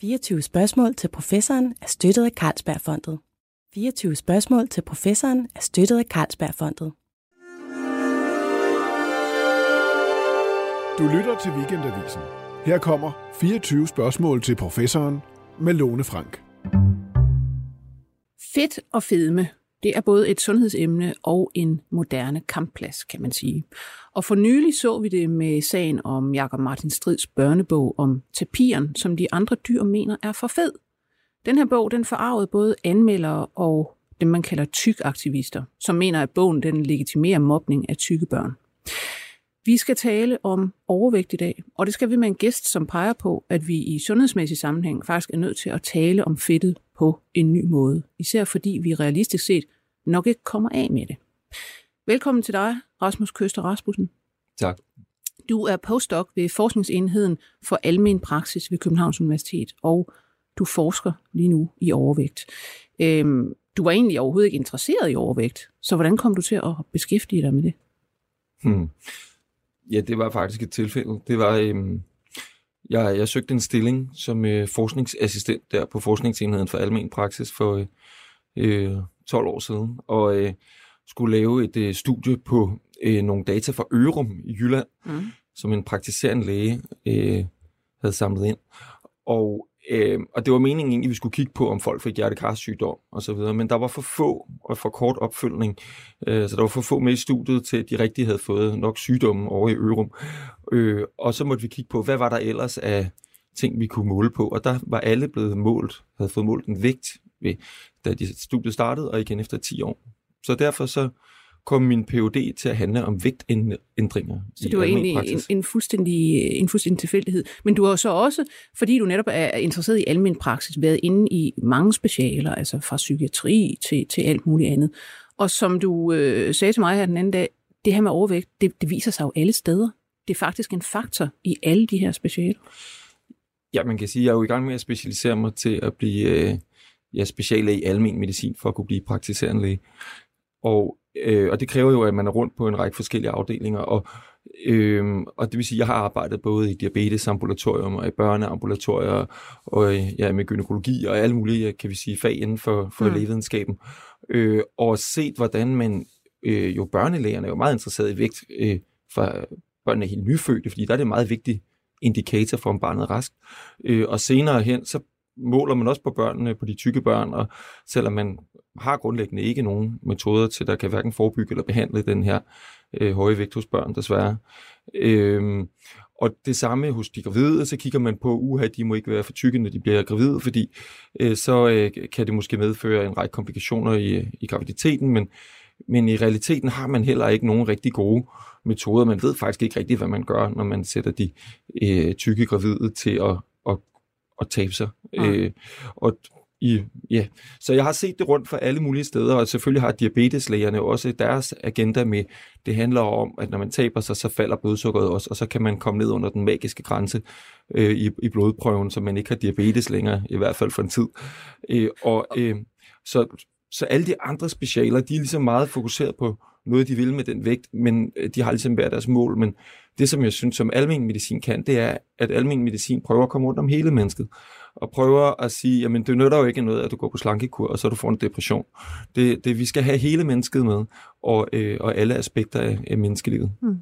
24 spørgsmål til professoren er støttet af Carlsbergfondet. 24 spørgsmål til professoren er støttet af Carlsbergfondet. Du lytter til Weekendavisen. Her kommer 24 spørgsmål til professoren med Lone Frank. Fedt og fedme, det er både et sundhedsemne og en moderne kampplads, kan man sige. Og for nylig så vi det med sagen om Jakob Martin Strids børnebog om tapiren, som de andre dyr mener er for fed. Den her bog, den forarvede både anmeldere og dem, man kalder tykaktivister, som mener, at bogen den legitimerer mobning af tykke børn. Vi skal tale om overvægt i dag, og det skal vi med en gæst, som peger på, at vi i sundhedsmæssig sammenhæng faktisk er nødt til at tale om fedtet på en ny måde. Især fordi vi realistisk set nok ikke kommer af med det. Velkommen til dig, Rasmus Køster Rasmussen. Tak. Du er postdoc ved Forskningsenheden for Almen Praksis ved Københavns Universitet, og du forsker lige nu i overvægt. Øhm, du var egentlig overhovedet ikke interesseret i overvægt, så hvordan kom du til at beskæftige dig med det? Hmm. Ja, det var faktisk et tilfælde. Det var, øhm, jeg, jeg søgte en stilling som øh, forskningsassistent der på Forskningsenheden for Almen Praksis for øh, 12 år siden, og øh, skulle lave et øh, studie på øh, nogle data fra Ørum i Jylland, mm. som en praktiserende læge øh, havde samlet ind. Og Øh, og det var meningen egentlig, at vi skulle kigge på, om folk fik hjertekarsygdom og så videre, men der var for få og for kort opfølgning, øh, så der var for få med i studiet til, at de rigtig havde fået nok sygdomme over i Ørum. Øh, og så måtte vi kigge på, hvad var der ellers af ting, vi kunne måle på, og der var alle blevet målt, havde fået målt en vægt, ved, da de studiet startede, og igen efter 10 år. Så derfor så kom min PhD til at handle om vægtændringer. Så det var egentlig en, en, fuldstændig, en fuldstændig tilfældighed. Men du har så også, fordi du netop er interesseret i almen praksis, været inde i mange specialer, altså fra psykiatri til, til alt muligt andet. Og som du øh, sagde til mig her den anden dag, det her med overvægt, det, det viser sig jo alle steder. Det er faktisk en faktor i alle de her specialer. Ja, man kan sige, at jeg er jo i gang med at specialisere mig til at blive øh, ja, speciallæge i almen medicin for at kunne blive praktiserende læge. Og Øh, og det kræver jo, at man er rundt på en række forskellige afdelinger, og, øh, og det vil sige, at jeg har arbejdet både i diabetesambulatorium og i børneambulatorier, og ja, med gynækologi og alle mulige, kan vi sige, fag inden for, for mm. lægevidenskaben, øh, og set, hvordan man, øh, jo børnelægerne er jo meget interesseret i vægt øh, for børnene er helt nyfødte, fordi der er det meget vigtigt indikator for, om barnet er rask. Øh, og senere hen, så måler man også på børnene, på de tykke børn, og selvom man har grundlæggende ikke nogen metoder til, der kan hverken forebygge eller behandle den her øh, høje vægt hos børn, desværre. Øhm, og det samme hos de gravide, så kigger man på, uha, de må ikke være for tykke, når de bliver gravide, fordi øh, så øh, kan det måske medføre en række komplikationer i, i graviditeten, men, men i realiteten har man heller ikke nogen rigtig gode metoder. Man ved faktisk ikke rigtigt, hvad man gør, når man sætter de øh, tykke gravide til at, at, tabe sig. Ja. Øh, og i, ja. Så jeg har set det rundt for alle mulige steder, og selvfølgelig har diabeteslægerne også deres agenda med. Det handler om, at når man taber sig, så falder blodsukkeret også, og så kan man komme ned under den magiske grænse øh, i, i blodprøven, så man ikke har diabetes længere, i hvert fald for en tid. Øh, og øh, så, så alle de andre specialer, de er ligesom meget fokuseret på noget, de vil med den vægt, men øh, de har ligesom været deres mål. Men det, som jeg synes, som almen medicin kan, det er, at almen medicin prøver at komme rundt om hele mennesket og prøver at sige, jamen det nytter jo ikke noget, at du går på slankekur, og så du får en depression. Det, det, vi skal have hele mennesket med, og, øh, og alle aspekter af, af menneskelivet. Hmm.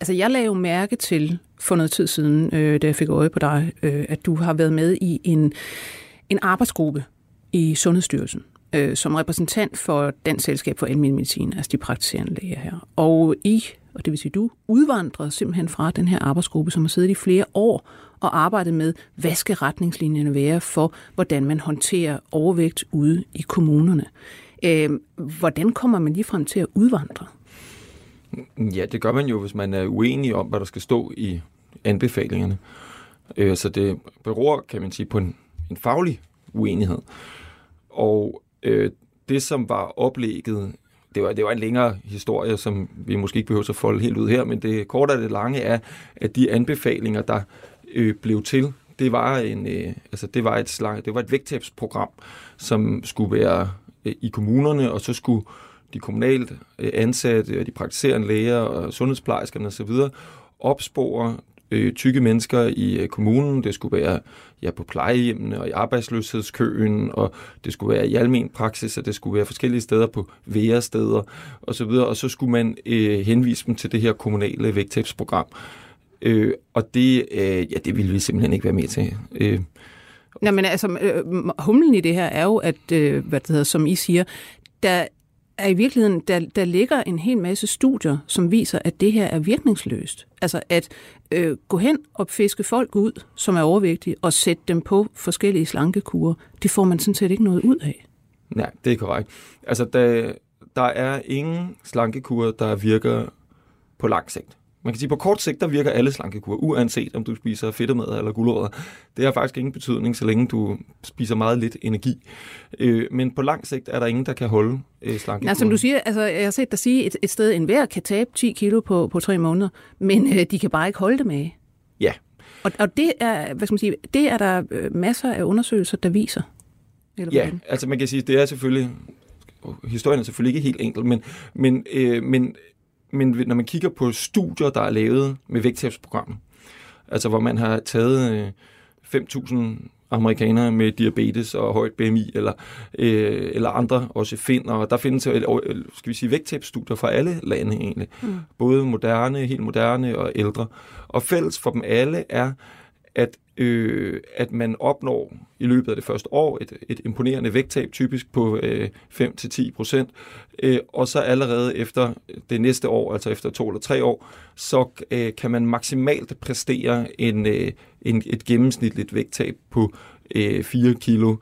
Altså jeg lagde jo mærke til for noget tid siden, øh, da jeg fik øje på dig, øh, at du har været med i en, en arbejdsgruppe i Sundhedsstyrelsen øh, som repræsentant for den selskab for almindelig medicin, altså de praktiserende læger her. Og I, og det vil sige du, udvandrede simpelthen fra den her arbejdsgruppe, som har siddet i flere år og arbejdet med, hvad skal retningslinjerne være for, hvordan man håndterer overvægt ude i kommunerne. Øh, hvordan kommer man lige frem til at udvandre? Ja, det gør man jo, hvis man er uenig om, hvad der skal stå i anbefalingerne. Øh, så det beror, kan man sige, på en, en faglig uenighed. Og øh, det, som var oplægget, det var, det var en længere historie, som vi måske ikke behøver at folde helt ud her, men det korte og det lange er, at de anbefalinger, der øh, blev til, det var, en, øh, altså det, var et slag, det var et vægttabsprogram, som skulle være øh, i kommunerne, og så skulle de kommunalt øh, ansatte og de praktiserende læger og sundhedsplejerskerne osv. opspore øh, tykke mennesker i øh, kommunen, det skulle være ja, på plejehjemmene og i arbejdsløshedskøen, og det skulle være i almen praksis, og det skulle være forskellige steder på væresteder osv., og, og så skulle man øh, henvise dem til det her kommunale vægttabsprogram. Øh, og det, øh, ja, det ville vi simpelthen ikke være med til. Øh, Nej, men altså, øh, humlen i det her er jo, at, øh, hvad det hedder, som I siger, der er i virkeligheden, der, der ligger en hel masse studier, som viser, at det her er virkningsløst. Altså at øh, gå hen og fiske folk ud, som er overvægtige, og sætte dem på forskellige slankekurer, det får man sådan set ikke noget ud af. Nej, det er korrekt. Altså, der, der er ingen slankekur, der virker på lang sigt. Man kan sige, at på kort sigt, der virker alle slankekurer, uanset om du spiser fedtemad eller gulerødder. Det har faktisk ingen betydning, så længe du spiser meget lidt energi. Øh, men på lang sigt er der ingen, der kan holde øh, slankekurer. Ja, som du siger, altså, jeg har set dig sige, et, et sted, en hver kan tabe 10 kilo på, på tre måneder, men øh, de kan bare ikke holde det med. Ja. Og, og det, er, hvad skal man sige, det er der øh, masser af undersøgelser, der viser. Eller ja, hvordan? altså man kan sige, det er selvfølgelig, historien er selvfølgelig ikke helt enkel, men, men, øh, men men når man kigger på studier, der er lavet med vægttabsprogrammet, altså hvor man har taget øh, 5.000 amerikanere med diabetes og højt BMI, eller, øh, eller andre, også finder, og der findes et, skal vi sige, vægttabsstudier fra alle lande egentlig. Mm. Både moderne, helt moderne og ældre. Og fælles for dem alle er, at, øh, at man opnår i løbet af det første år et, et imponerende vægttab, typisk på øh, 5-10 procent, øh, og så allerede efter det næste år, altså efter to eller tre år, så øh, kan man maksimalt præstere en, øh, en, et gennemsnitligt vægttab på øh, 4 kilo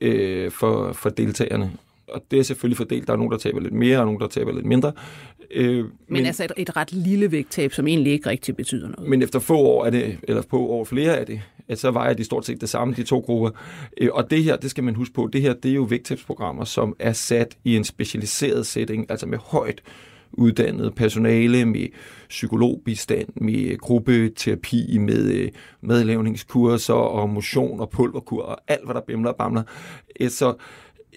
øh, for, for deltagerne. Og det er selvfølgelig fordelt. Der er nogen, der taber lidt mere, og nogen, der taber lidt mindre. Øh, men, men altså et, et ret lille vægttab, som egentlig ikke rigtig betyder noget. Men efter få år er det, eller få år flere er det, at så vejer de stort set det samme, de to grupper. Øh, og det her, det skal man huske på, det her, det er jo vægttabsprogrammer, som er sat i en specialiseret setting, altså med højt uddannet personale, med psykologbistand, med gruppeterapi, med øh, medlavningskurser og motion og pulverkur og alt, hvad der bimler og bamler. Øh, så,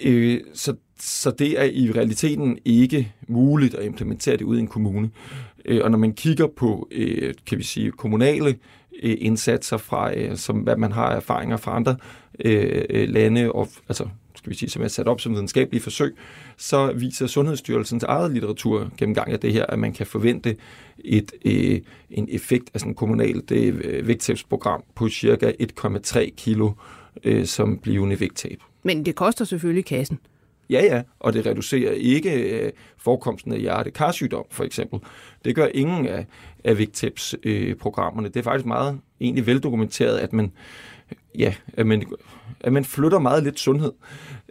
øh, så så det er i realiteten ikke muligt at implementere det ud i en kommune. Øh, og når man kigger på, øh, kan vi sige, kommunale øh, indsatser fra, øh, som hvad man har erfaringer fra andre øh, øh, lande, og altså skal vi sige, som er sat op som videnskabelige forsøg, så viser Sundhedsstyrelsens eget litteratur gennemgang af det her, at man kan forvente et, øh, en effekt af sådan et kommunalt øh, vægttabsprogram på cirka 1,3 kilo øh, som blivende vægttab. Men det koster selvfølgelig kassen. Ja, ja, og det reducerer ikke øh, forekomsten af hjertekarsygdom, for eksempel. Det gør ingen af, af vægttabsprogrammerne. Øh, det er faktisk meget egentlig veldokumenteret, at man, ja, at man, at man flytter meget lidt sundhed,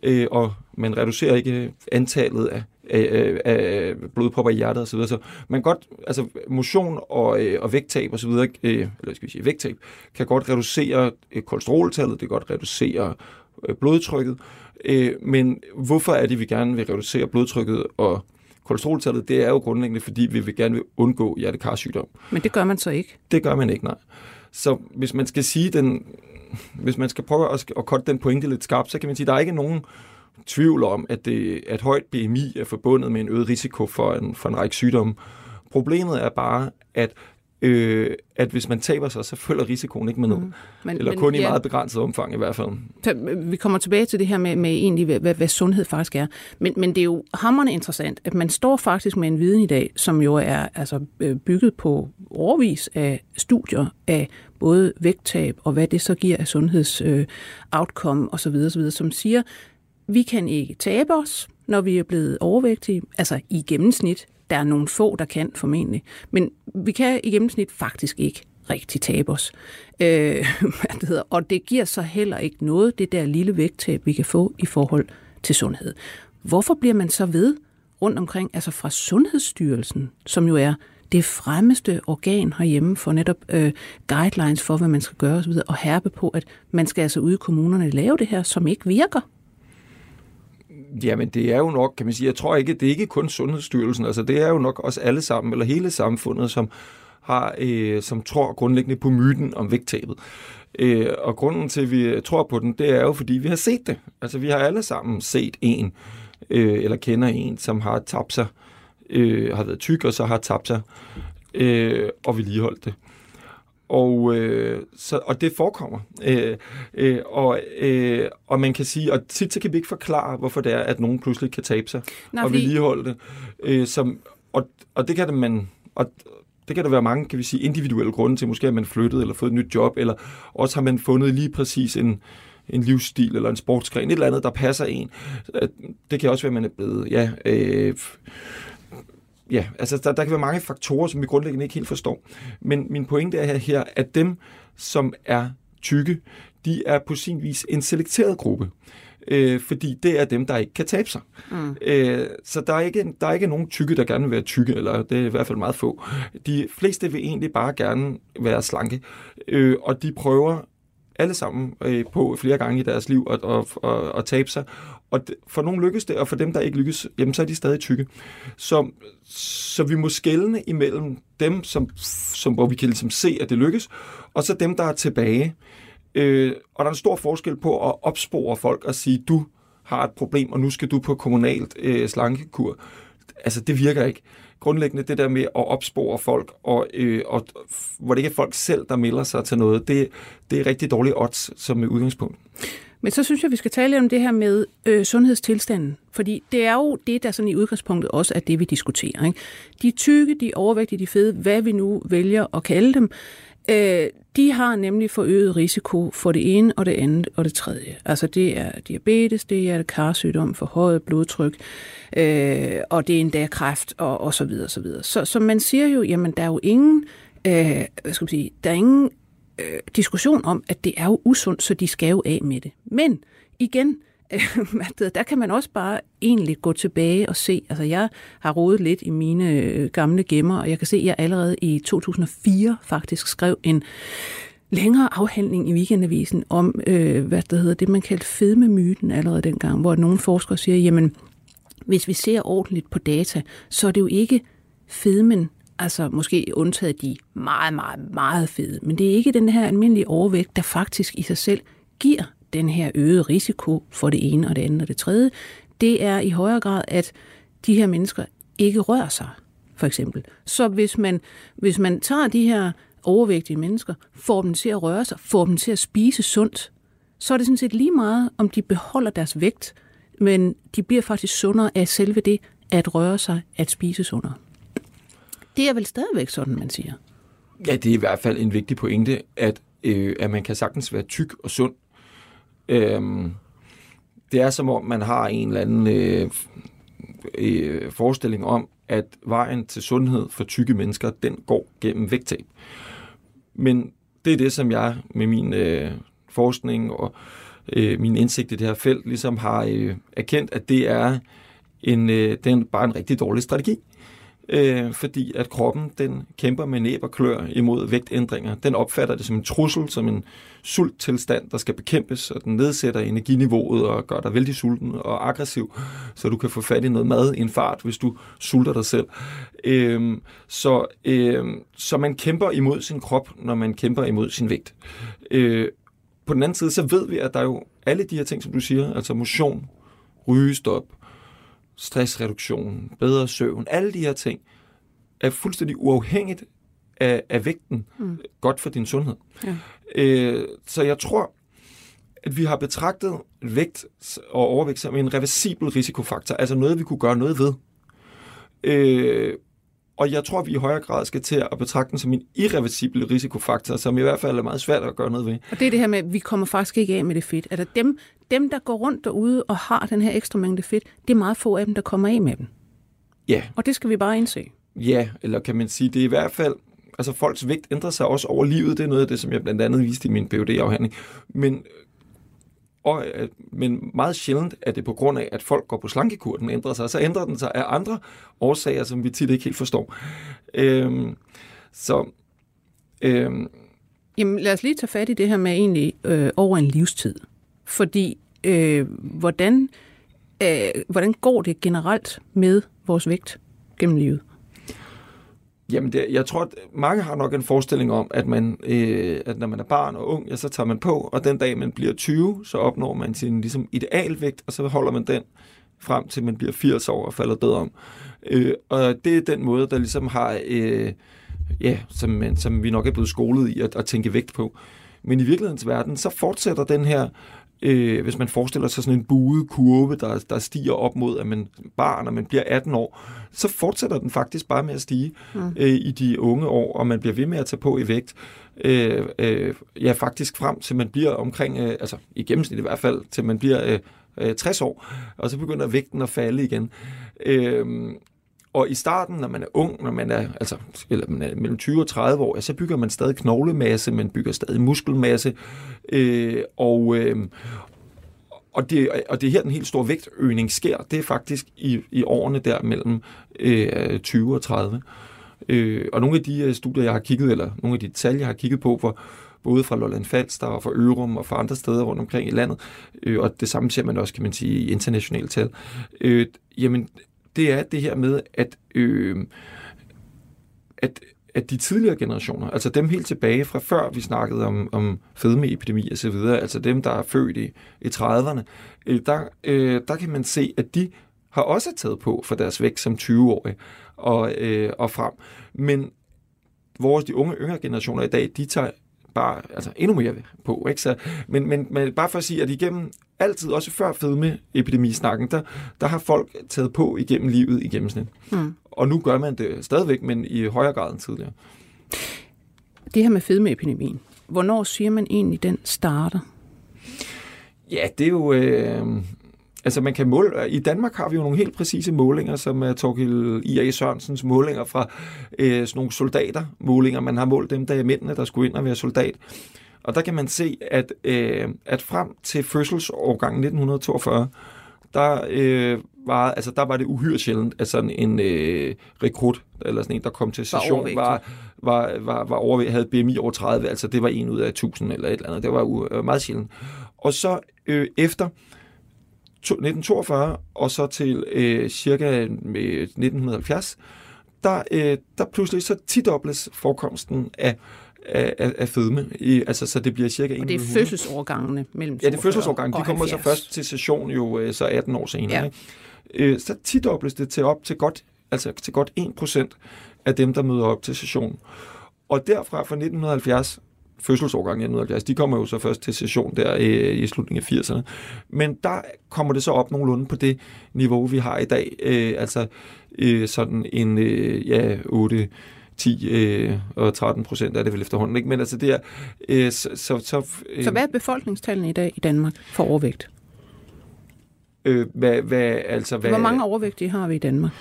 øh, og man reducerer ikke antallet af, af, af blodpropper i hjertet osv. Så man godt, altså motion og, øh, og vægttab osv., øh, eller skal vi sige vægttab, kan godt reducere øh, kolesteroltallet, det kan godt reducere blodtrykket, Øh, men hvorfor er det, vi gerne vil reducere blodtrykket og kolesteroltallet? Det er jo grundlæggende, fordi vi vil gerne vil undgå hjertekarsygdom. Men det gør man så ikke? Det gør man ikke, nej. Så hvis man skal sige den, hvis man skal prøve at, at korte den pointe lidt skarpt, så kan man sige, at der er ikke nogen tvivl om, at, det, at højt BMI er forbundet med en øget risiko for en, for en række sygdomme. Problemet er bare, at øh, at hvis man taber sig, så følger risikoen ikke med noget. Mm. Men, Eller men, kun i ja, meget begrænset omfang i hvert fald. Så, øh, vi kommer tilbage til det her med, med egentlig, hvad, hvad, sundhed faktisk er. Men, men det er jo hammerende interessant, at man står faktisk med en viden i dag, som jo er altså, øh, bygget på overvis af studier af både vægttab og hvad det så giver af sundheds øh, osv., osv., som siger, vi kan ikke tabe os, når vi er blevet overvægtige, altså i gennemsnit. Der er nogle få, der kan formentlig. Men vi kan i gennemsnit faktisk ikke rigtig tabe os. Øh, hvad det hedder. Og det giver så heller ikke noget, det der lille vægttab, vi kan få i forhold til sundhed. Hvorfor bliver man så ved rundt omkring, altså fra Sundhedsstyrelsen, som jo er det fremmeste organ herhjemme for netop øh, guidelines for, hvad man skal gøre osv., og herpe på, at man skal altså ude i kommunerne lave det her, som ikke virker. Jamen, det er jo nok, kan man sige, jeg tror ikke, det er ikke kun Sundhedsstyrelsen, altså det er jo nok også alle sammen, eller hele samfundet, som har, øh, som tror grundlæggende på myten om vægttabet. Øh, og grunden til, at vi tror på den, det er jo, fordi vi har set det. Altså, vi har alle sammen set en, øh, eller kender en, som har tabt sig, øh, har været tyk, og så har tabt sig, øh, og vedligeholdt det. Og, øh, så, og det forekommer. Øh, øh, og, øh, og man kan sige, og tit så kan vi ikke forklare, hvorfor det er, at nogen pludselig kan tabe sig Nej, og vedligeholde det. Øh, som, og, og det kan det man... Og, det kan der være mange, kan vi sige, individuelle grunde til. Måske har man flyttet eller fået et nyt job, eller også har man fundet lige præcis en, en livsstil eller en sportsgren, et eller andet, der passer en. Øh, Det kan også være, at man er blevet, ja, øh, ja, altså der, der kan være mange faktorer, som vi grundlæggende ikke helt forstår. Men min pointe er her, at dem, som er tykke, de er på sin vis en selekteret gruppe. Øh, fordi det er dem, der ikke kan tabe sig. Mm. Øh, så der er, ikke, der er ikke nogen tykke, der gerne vil være tykke, eller det er i hvert fald meget få. De fleste vil egentlig bare gerne være slanke, øh, og de prøver alle sammen øh, på flere gange i deres liv at, at, at, at tabe sig. Og for nogle lykkes det, og for dem, der ikke lykkes, jamen, så er de stadig tykke. Så, så vi må skelne imellem dem, som, som, hvor vi kan ligesom se, at det lykkes, og så dem, der er tilbage. Øh, og der er en stor forskel på at opspore folk og sige, du har et problem, og nu skal du på kommunalt øh, slankekur. Altså, det virker ikke. Grundlæggende det der med at opspore folk, og, øh, og hvor det ikke er folk selv, der melder sig til noget, det, det er rigtig dårlige odds som udgangspunkt. Men så synes jeg, vi skal tale lidt om det her med øh, sundhedstilstanden. Fordi det er jo det, der sådan i udgangspunktet også er det, vi diskuterer. Ikke? De tykke, de overvægtige, de fede, hvad vi nu vælger at kalde dem, øh, de har nemlig forøget risiko for det ene og det andet og det tredje. Altså det er diabetes, det er karsygdom, forhøjet blodtryk, øh, og det er endda kræft og, og så videre, så videre. Så, så man siger jo, jamen der er jo ingen, øh, hvad skal man sige, der er ingen øh, diskussion om, at det er jo usundt, så de skal jo af med det. Men igen, Øh, der kan man også bare egentlig gå tilbage og se, altså jeg har rodet lidt i mine øh, gamle gemmer, og jeg kan se, at jeg allerede i 2004 faktisk skrev en længere afhandling i Weekendavisen om, øh, hvad det hedder det, man kaldte fedmemyten allerede dengang, hvor nogle forskere siger, jamen, hvis vi ser ordentligt på data, så er det jo ikke fedmen, altså måske undtaget de meget, meget, meget fede, men det er ikke den her almindelige overvægt, der faktisk i sig selv giver den her øgede risiko for det ene og det andet og det tredje. Det er i højere grad, at de her mennesker ikke rører sig, for eksempel. Så hvis man, hvis man tager de her overvægtige mennesker, får dem til at røre sig, får dem til at spise sundt, så er det sådan set lige meget, om de beholder deres vægt, men de bliver faktisk sundere af selve det at røre sig, at spise sundere. Det er vel stadigvæk sådan, man siger. Ja, det er i hvert fald en vigtig pointe, at, øh, at man kan sagtens være tyk og sund. Øhm, det er som om, man har en eller anden øh, øh, forestilling om, at vejen til sundhed for tykke mennesker, den går gennem vægttab. Men det er det, som jeg med min øh, forskning og øh, min indsigt i det her felt ligesom har øh, erkendt, at det er en, øh, det er bare en rigtig dårlig strategi. Øh, fordi at kroppen, den kæmper med næb og klør imod vægtændringer. Den opfatter det som en trussel, som en sulttilstand, der skal bekæmpes, og den nedsætter energiniveauet og gør dig vældig sulten og aggressiv, så du kan få fat i noget mad i en fart, hvis du sulter dig selv. Øh, så, øh, så man kæmper imod sin krop, når man kæmper imod sin vægt. Øh, på den anden side, så ved vi, at der er jo alle de her ting, som du siger, altså motion, rygestop, stressreduktion, bedre søvn, alle de her ting, er fuldstændig uafhængigt af, af vægten mm. godt for din sundhed. Ja. Øh, så jeg tror, at vi har betragtet vægt og overvægt som en reversibel risikofaktor, altså noget, vi kunne gøre noget ved. Øh, og jeg tror, vi i højere grad skal til at betragte den som en irreversibel risikofaktor, som i hvert fald er meget svært at gøre noget ved. Og det er det her med, at vi kommer faktisk ikke af med det fedt. Altså dem, dem, der går rundt derude og har den her ekstra mængde fedt, det er meget få af dem, der kommer af med dem. Ja, Og det skal vi bare indse. Ja, eller kan man sige, det er i hvert fald, altså folks vægt ændrer sig også over livet, det er noget af det, som jeg blandt andet viste i min phd afhandling men, og, øh, men meget sjældent er det på grund af, at folk går på slankekur, den ændrer sig, så ændrer den sig af andre årsager, som vi tit ikke helt forstår. Øhm, så, øhm, Jamen lad os lige tage fat i det her med egentlig øh, over en livstid. Fordi øh, hvordan, øh, hvordan går det generelt med vores vægt gennem livet? Jamen, det, jeg tror, at mange har nok en forestilling om, at, man, øh, at når man er barn og ung, ja, så tager man på, og den dag man bliver 20, så opnår man sin ligesom, idealvægt, og så holder man den frem til man bliver 80 år og falder død om. Øh, og det er den måde, der ligesom har øh, ja, som, man, som vi nok er blevet skolet i at, at tænke vægt på. Men i virkelighedens verden, så fortsætter den her øh, hvis man forestiller sig sådan en buet kurve, der, der stiger op mod, at man barn, når man bliver 18 år, så fortsætter den faktisk bare med at stige mm. øh, i de unge år, og man bliver ved med at tage på i vægt. Øh, øh, ja, faktisk frem til man bliver omkring, øh, altså i gennemsnit i hvert fald, til man bliver øh, 60 øh, år, og så begynder vægten at falde igen. Øh, og i starten, når man er ung, når man er, altså, eller man er mellem 20 og 30 år, ja, så bygger man stadig knoglemasse, man bygger stadig muskelmasse, øh, og, øh, og, det, og det er her, den helt store vægtøgning sker. Det er faktisk i, i årene der mellem øh, 20 og 30. Øh, og nogle af de øh, studier, jeg har kigget, eller nogle af de tal, jeg har kigget på, hvor både fra Lolland Falster og fra Ørum og fra andre steder rundt omkring i landet, øh, og det samme ser man også, kan man sige, i internationale tal, øh, jamen det er det her med, at, øh, at, at de tidligere generationer, altså dem helt tilbage fra før vi snakkede om, om fedmeepidemi og så videre, altså dem, der er født i, i 30'erne, øh, der, øh, der kan man se, at de har også taget på for deres vægt som 20-årige og, øh, og frem. Men vores de unge yngre generationer i dag, de tager bare altså, endnu mere på. Ikke? Så, men, men, men bare for at sige, at igennem altid, også før fedmeepidemisnakken, der, der har folk taget på igennem livet i gennemsnit. Mm. Og nu gør man det stadigvæk, men i højere grad end tidligere. Det her med fedmeepidemien, hvornår siger man egentlig, den starter? Ja, det er jo... Øh, Altså man kan måle, i Danmark har vi jo nogle helt præcise målinger, som er Torgild I.A. Sørensens målinger fra øh, sådan nogle soldatermålinger. Man har målt dem, der er mændene, der skulle ind og være soldat. Og der kan man se, at, øh, at frem til fødselsårgangen 1942, der, øh, var, altså, der var det uhyre sjældent, at sådan en øh, rekrut, eller sådan en, der kom til session, var, var, var, var over, havde BMI over 30, altså det var en ud af 1000 eller et eller andet. Det var uh, meget sjældent. Og så øh, efter 1942 og så til øh, cirka 1970, der, øh, der pludselig så tidobles forekomsten af af, af fedme. I, altså, så det bliver cirka Og det er fødselsårgangene mellem Ja, det er fødselsårgangene. De kommer 70. så først til session jo øh, så 18 år senere. Ja. Ikke? Øh, så tidobles det til op til godt, altså til godt 1% af dem, der møder op til session. Og derfra fra 1970 fødselsårgang 1970, de kommer jo så først til session der i, i slutningen af 80'erne. Men der kommer det så op nogenlunde på det niveau, vi har i dag. Øh, altså øh, sådan en øh, ja, 8 10 øh, og 13 procent er det vel efterhånden. Ikke? Men altså det er... Øh, så, så, så, øh, så hvad er befolkningstallene i dag i Danmark for overvægt? Øh, hvad, hvad, altså, hvad, Hvor mange overvægtige har vi i Danmark?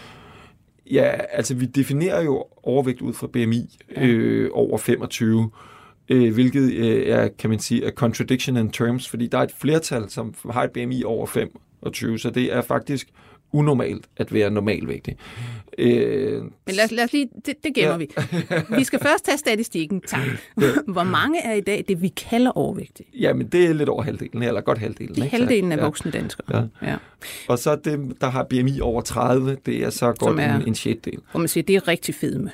Ja, altså vi definerer jo overvægt ud fra BMI øh, over 25 øh, hvilket øh, er, kan man sige, a contradiction in terms, fordi der er et flertal, som har et BMI over 25, så det er faktisk unormalt at være normalvægtig. Øh, Men lad os, lad os lige, det, det gemmer ja. vi. Vi skal først tage statistikken. Tak. Hvor mange er i dag det, vi kalder overvægtige? Jamen, det er lidt over halvdelen, eller godt halvdelen. Det er ikke? halvdelen af ja. voksne danskere. Ja. Ja. Og så dem, der har BMI over 30, det er så godt er, en, en sjetdel. Hvor man siger, det er rigtig fedme.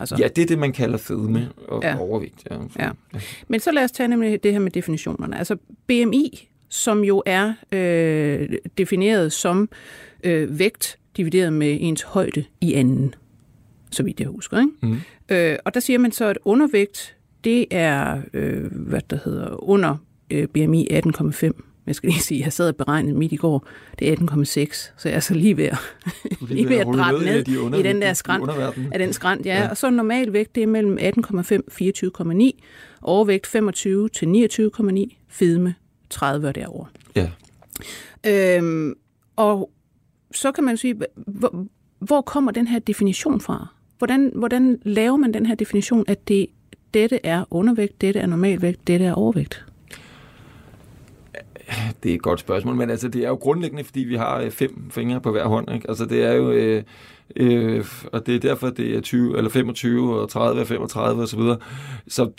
Altså. Ja, det er det, man kalder fedme og ja. overvægt. Ja. Ja. Men så lad os tage nemlig det her med definitionerne. Altså BMI, som jo er øh, defineret som øh, vægt divideret med ens højde i anden, så vidt jeg husker. Ikke? Mm. Øh, og der siger man så, at undervægt, det er, øh, hvad der hedder, under øh, BMI 18,5 jeg skal lige sige, jeg sad og beregnede midt i går, det er 18,6, så jeg er så lige ved at, lige ved at dreje ned de under, i den der skrant, af den skrant. Ja. ja. Og så normal vægt, det er mellem 18,5 og 24,9, overvægt 25 til 29,9, fedme 30 og derover. Ja. Øhm, og så kan man sige, hvor, hvor kommer den her definition fra? Hvordan, hvordan laver man den her definition, at det, dette er undervægt, dette er normalvægt, dette er overvægt? Det er et godt spørgsmål, men altså, det er jo grundlæggende, fordi vi har øh, fem fingre på hver hånd. Ikke? Altså, det er jo... Øh, øh, og det er derfor, det er 20, eller 25 og 30 og 35 osv. Så, videre. så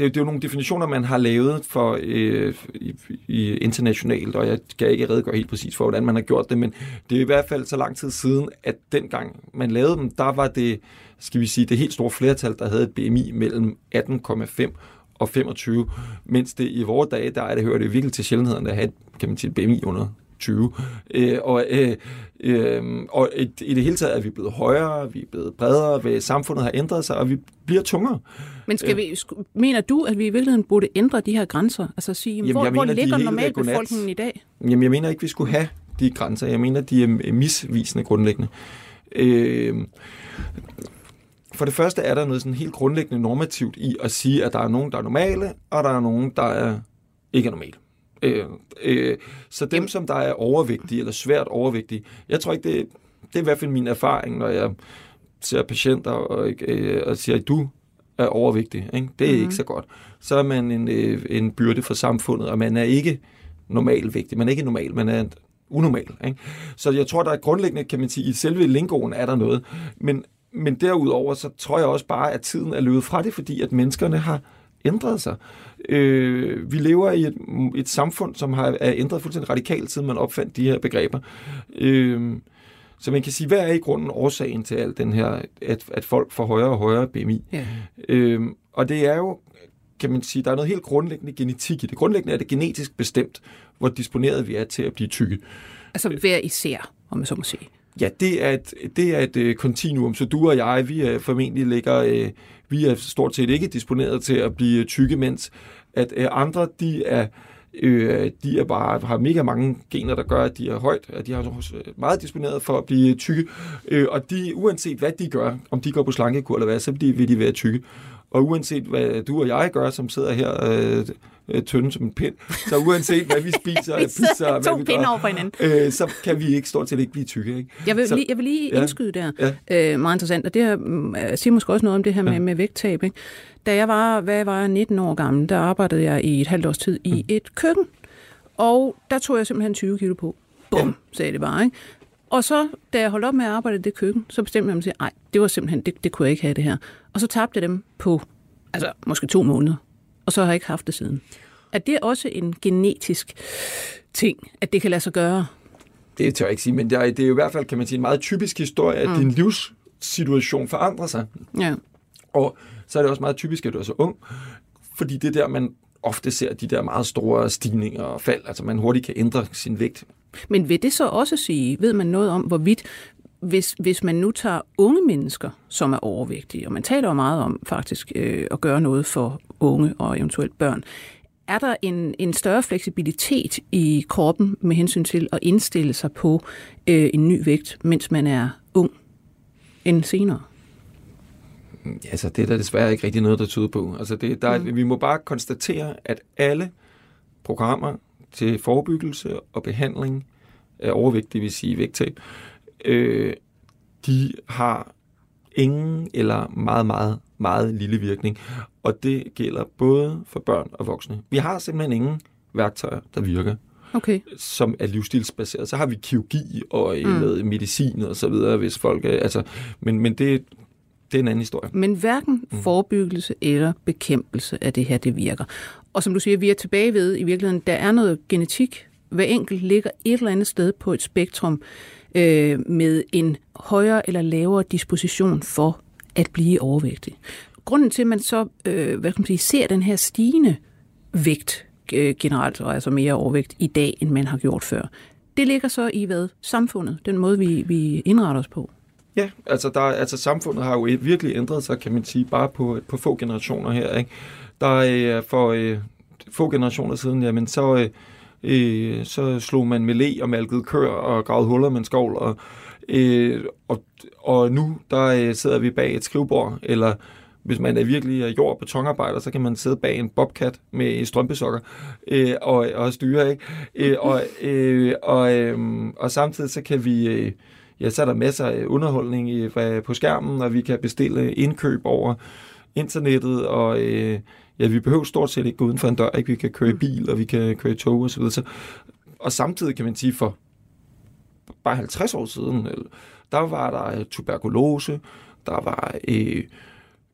det, er, det er jo nogle definitioner, man har lavet for øh, i, i internationalt, og jeg kan ikke redegøre helt præcis for, hvordan man har gjort det, men det er i hvert fald så lang tid siden, at dengang man lavede dem, der var det, skal vi sige, det helt store flertal, der havde et BMI mellem 18,5 og 25, mens det i vores dage, der er det hørt det virkelig til sjældenheden at have et, kan man sige, BMI under 20. Øh, og øh, øh, og i, i det hele taget er vi blevet højere, vi er blevet bredere, samfundet har ændret sig, og vi bliver tungere. Men skal vi, mener du, at vi i virkeligheden burde ændre de her grænser? Altså sige, jamen, hvor, mener, hvor ligger normalbefolkningen i dag? Jamen, jeg mener ikke, vi skulle have de grænser. Jeg mener, de er misvisende grundlæggende. Øh, for det første er der noget sådan helt grundlæggende normativt i at sige, at der er nogen, der er normale, og der er nogen, der er ikke er normale. Øh, øh, så dem, som der er overvægtige eller svært overvægtige, jeg tror ikke, det, det er i hvert fald min erfaring, når jeg ser patienter og, øh, og siger, at du er overvægtig. Ikke? Det er mm-hmm. ikke så godt. Så er man en, øh, en byrde for samfundet, og man er ikke normalvægtig. Man er ikke normal, man er unormal. Ikke? Så jeg tror, der er grundlæggende, kan man sige, i selve lingoen er der noget. Men, men derudover, så tror jeg også bare, at tiden er løbet fra det, fordi at menneskerne har ændret sig. Øh, vi lever i et, et samfund, som har er ændret fuldstændig radikalt, siden man opfandt de her begreber. Øh, så man kan sige, hvad er i grunden årsagen til alt den her, at, at folk får højere og højere BMI? Ja. Øh, og det er jo, kan man sige, der er noget helt grundlæggende genetik i det. Grundlæggende er det genetisk bestemt, hvor disponeret vi er til at blive tykke. Altså hver især, om man så må sige. Ja, det er et, det er et øh, kontinuum, så du og jeg, vi er formentlig ligger, øh, vi er stort set ikke disponeret til at blive tykke, mens at øh, andre, de er, øh, de er bare, har mega mange gener, der gør, at de er højt, at de har øh, meget disponeret for at blive tykke, øh, og de, uanset hvad de gør, om de går på slankekur eller hvad, så vil de være tykke. Og uanset hvad du og jeg gør, som sidder her øh, øh, tynde som en pind, så uanset hvad vi spiser af pizza, og hvad vi gør, over hinanden. Øh, så kan vi ikke stort set ikke blive tykke. Ikke? Jeg vil, så, lige, jeg vil lige ja, indskyde der. Ja. Øh, meget interessant. Og det her, øh, siger måske også noget om det her med, ja. med vægttab. Ikke? Da jeg var, hvad var jeg, 19 år gammel, der arbejdede jeg i et halvt års tid i mm. et køkken. Og der tog jeg simpelthen 20 kilo på. Bum, ja. sagde det bare. Ikke? Og så, da jeg holdt op med at arbejde i det køkken, så bestemte jeg mig til, nej, det var simpelthen, det, det kunne jeg ikke have det her. Og så tabte jeg dem på, altså måske to måneder. Og så har jeg ikke haft det siden. Er det også en genetisk ting, at det kan lade sig gøre? Det tør jeg ikke sige, men det er, det er jo i hvert fald, kan man sige, en meget typisk historie, at mm. din livssituation forandrer sig. Ja. Og så er det også meget typisk, at du er så ung, fordi det der, man ofte ser de der meget store stigninger og fald, altså man hurtigt kan ændre sin vægt. Men vil det så også sige, ved man noget om, hvorvidt hvis, hvis man nu tager unge mennesker, som er overvægtige, og man taler jo meget om faktisk øh, at gøre noget for unge og eventuelt børn, er der en, en større fleksibilitet i kroppen med hensyn til at indstille sig på øh, en ny vægt, mens man er ung, end senere? Altså, det er der desværre ikke rigtig noget, der tyder på. Altså, det, der, mm. Vi må bare konstatere, at alle programmer til forebyggelse og behandling af overvægt, det vil sige vægttab, øh, de har ingen eller meget, meget, meget lille virkning. Og det gælder både for børn og voksne. Vi har simpelthen ingen værktøjer, der virker. Okay. som er livsstilsbaseret. Så har vi kirurgi og mm. noget medicin og så videre, hvis folk er, altså, men, men det, det er en anden historie. Men hverken mm. forebyggelse eller bekæmpelse af det her, det virker. Og som du siger, vi er tilbage ved, i virkeligheden, der er noget genetik. Hver enkelt ligger et eller andet sted på et spektrum øh, med en højere eller lavere disposition for at blive overvægtig. Grunden til, at man så øh, hvad kan man sige, ser den her stigende vægt øh, generelt, og altså mere overvægt i dag, end man har gjort før, det ligger så i hvad? Samfundet, den måde, vi, vi indretter os på. Ja, altså, der, altså samfundet har jo virkelig ændret sig, kan man sige, bare på, på få generationer her. Ikke? Der er øh, for øh, få generationer siden, jamen så, øh, øh, så slog man med le og malkede kør og gravede huller med en skovl, og, øh, og, og nu der øh, sidder vi bag et skrivebord, eller hvis man er virkelig øh, jord- og betonarbejder, så kan man sidde bag en bobcat med øh, strømpesokker øh, og, og styre, ikke? Øh, og, øh, og, øh, og samtidig så kan vi... Øh, ja, så er der masser af underholdning øh, i, på skærmen, og vi kan bestille indkøb over internettet, og øh, ja, vi behøver stort set ikke gå uden for en dør, ikke? Vi kan køre i bil, og vi kan køre i tog og så og samtidig kan man sige, for bare 50 år siden, der var der tuberkulose, der var øh,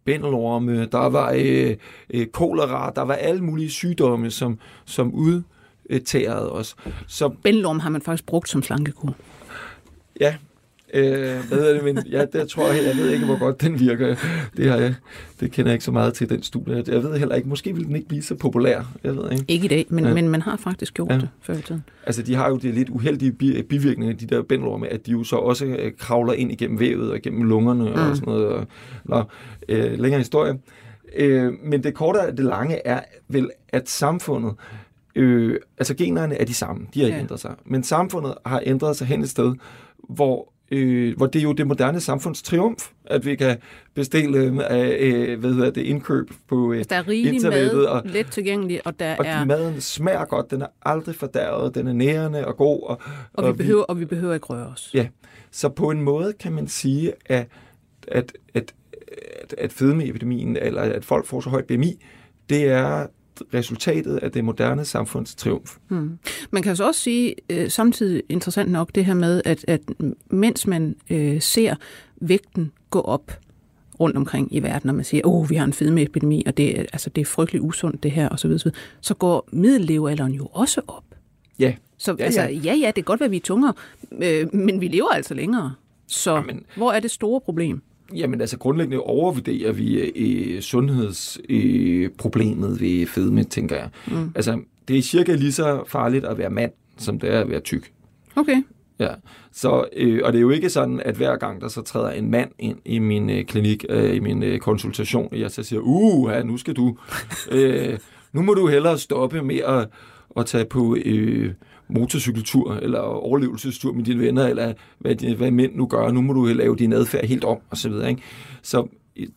bændelorme, der var øh, øh, kolera, der var alle mulige sygdomme, som, som udtærede os. Så, Bændelorm har man faktisk brugt som slankekur. Ja, Øh, hvad er det, men ja, der tror jeg, jeg ved ikke, hvor godt den virker. Det, har jeg, det kender jeg ikke så meget til, den studie. Jeg ved heller ikke, måske vil den ikke blive så populær. Jeg ved ikke. Ikke i dag, men, ja. men man har faktisk gjort ja. det før i tiden. Altså, de har jo de lidt uheldige bivirkninger, de der bændelorme, at de jo så også øh, kravler ind igennem vævet og igennem lungerne mm. og sådan noget. Og, nå, øh, længere historie. Øh, men det korte og det lange er vel, at samfundet Øh, altså generne er de samme, de har ikke ja. ændret sig. Men samfundet har ændret sig hen et sted, hvor øh, hvor det er jo det moderne samfunds triumf, at vi kan bestille øh, hvad hedder det, indkøb på øh, altså, Der er rigelig mad, og, let tilgængelig, og der og er... Maden smager godt, den er aldrig fordærvet, den er nærende og god. Og, og, og, vi, behøver, og vi behøver ikke røre os. Ja, så på en måde kan man sige, at, at, at, at, at fedmeepidemien, eller at folk får så højt BMI, det er resultatet af det moderne samfunds triumf. Hmm. Man kan så også sige, øh, samtidig interessant nok, det her med, at, at mens man øh, ser vægten gå op rundt omkring i verden, og man siger, åh, oh, vi har en fedmeepidemi, og det, altså, det er frygtelig usundt det her, osv., så, så går middellevealderen jo også op. Ja. Så ja, altså, ja. ja, ja, det kan godt være, at vi er tungere, øh, men vi lever altså længere. Så Jamen, hvor er det store problem? Jamen altså grundlæggende overvurderer vi øh, sundhedsproblemet øh, ved fedme, tænker jeg. Mm. Altså det er cirka lige så farligt at være mand, som det er at være tyk. Okay. Ja, så, øh, og det er jo ikke sådan, at hver gang der så træder en mand ind i min øh, klinik, øh, i min øh, konsultation, og jeg så siger, uh, ja, nu skal du, øh, nu må du hellere stoppe med at, at tage på øh, motorcykeltur eller overlevelsestur med dine venner, eller hvad, hvad mænd nu gør, nu må du lave din adfærd helt om, og så videre. Ikke? Så,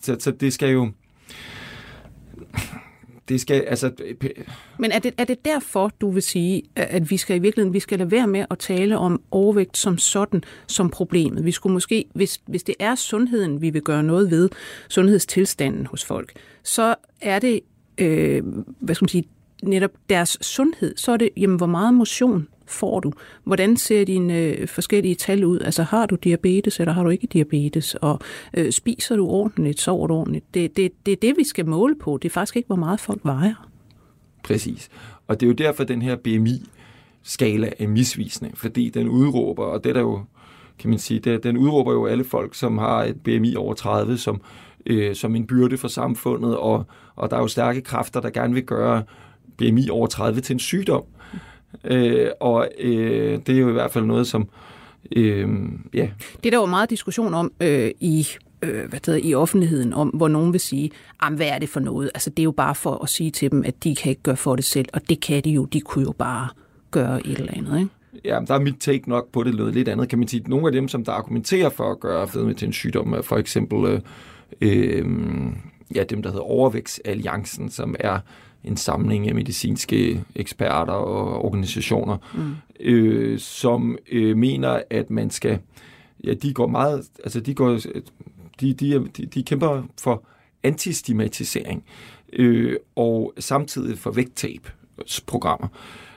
så, så det skal jo... Det skal, altså... Men er det, er det derfor, du vil sige, at vi skal i virkeligheden vi skal lade være med at tale om overvægt som sådan, som problemet? Vi skulle måske, hvis, hvis det er sundheden, vi vil gøre noget ved, sundhedstilstanden hos folk, så er det øh, hvad skal man sige, netop deres sundhed, så er det, jamen, hvor meget motion får du? Hvordan ser dine øh, forskellige tal ud? Altså, har du diabetes, eller har du ikke diabetes? Og øh, spiser du ordentligt, sover du ordentligt? Det, det, det er det, vi skal måle på. Det er faktisk ikke, hvor meget folk vejer. Præcis. Og det er jo derfor, den her BMI-skala er misvisende, fordi den udråber, og det er der jo, kan man sige, det, den udråber jo alle folk, som har et BMI over 30, som, øh, som en byrde for samfundet, og, og der er jo stærke kræfter, der gerne vil gøre BMI over 30 til en sygdom. Øh, og øh, det er jo i hvert fald noget, som... Øh, ja. Det er der jo meget diskussion om øh, i øh, hvad det i offentligheden om, hvor nogen vil sige, hvad er det for noget? Altså det er jo bare for at sige til dem, at de kan ikke gøre for det selv, og det kan de jo, de kunne jo bare gøre et eller andet, ikke? Ja, der er mit take nok på det noget lidt andet, kan man sige. Nogle af dem, som der argumenterer for at gøre fedme til en sygdom, er for eksempel øh, øh, ja, dem, der hedder Overvægtsalliancen, som er en samling af medicinske eksperter og organisationer, mm. øh, som øh, mener, at man skal, ja, de går meget, altså de går, de, de, de, de kæmper for antistigmatisering øh, og samtidig for vægttab-programmer. Øh,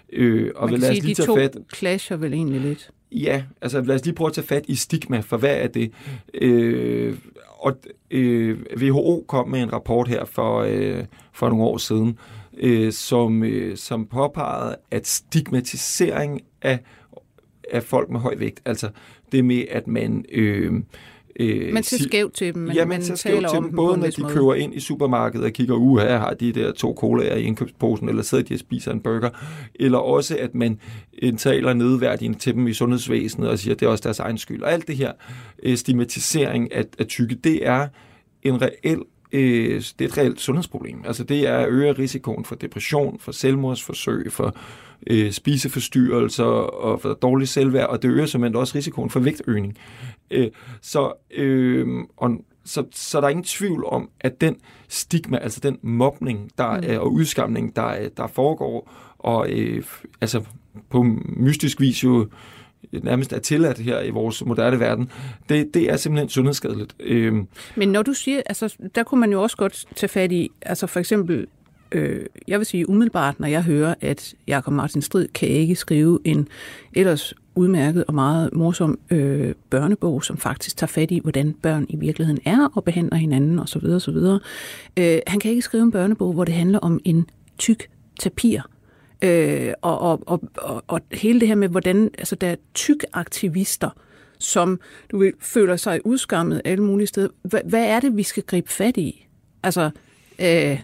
og Man kan lad os sige, lige de to fat, clasher vel egentlig lidt. Ja, altså lad os lige prøve at tage fat i stigma, for hvad er det? Øh, og øh, WHO kom med en rapport her for, øh, for nogle år siden, øh, som, øh, som påpegede, at stigmatisering af, af folk med høj vægt, altså det med, at man... Øh, Øh, man ser skævt til dem, men ja, man, man skævt til dem, både når de måde. køber ind i supermarkedet og kigger, uh, her har de der to colaer i indkøbsposen, eller sidder de og spiser en burger, eller også at man øh, taler nedværdigende til dem i sundhedsvæsenet og siger, at det er også deres egen skyld. Og alt det her øh, stigmatisering af, af tykke, det er en reel øh, det er et reelt sundhedsproblem. Altså det er at øge risikoen for depression, for selvmordsforsøg, for øh, spiseforstyrrelser og for dårlig selvværd, og det øger simpelthen også risikoen for vægtøgning. Øh, så, øh, og, så, så der er ingen tvivl om, at den stigma, altså den mobning der, mm. og udskamning, der, der foregår, og øh, altså på mystisk vis jo nærmest er tilladt her i vores moderne verden, det, det er simpelthen sundhedsskadeligt. Øh, Men når du siger, altså der kunne man jo også godt tage fat i, altså for eksempel øh, jeg vil sige umiddelbart, når jeg hører, at Jakob Martin Strid kan ikke skrive en ellers udmærket og meget morsom øh, børnebog, som faktisk tager fat i, hvordan børn i virkeligheden er og behandler hinanden osv. osv. Øh, han kan ikke skrive en børnebog, hvor det handler om en tyk tapir. Øh, og, og, og, og, og hele det her med, hvordan altså, der er tyk aktivister, som du ved, føler sig udskammet alle mulige steder. H- hvad er det, vi skal gribe fat i? Altså, øh,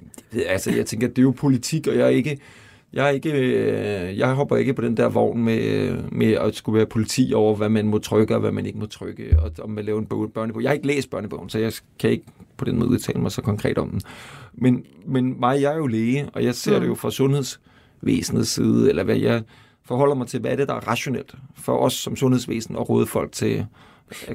Altså, jeg tænker, det er jo politik, og jeg er ikke... Jeg, er ikke, øh, jeg hopper ikke på den der vogn med, med at skulle være politi over, hvad man må trykke og hvad man ikke må trykke, og om man laver en bog, børnebog. Jeg har ikke læst børnebogen, så jeg kan ikke på den måde udtale mig så konkret om den. Men, men mig, jeg er jo læge, og jeg ser mm. det jo fra sundhedsvæsenets side, eller hvad jeg forholder mig til, hvad er det, der er rationelt for os som sundhedsvæsen at råde folk til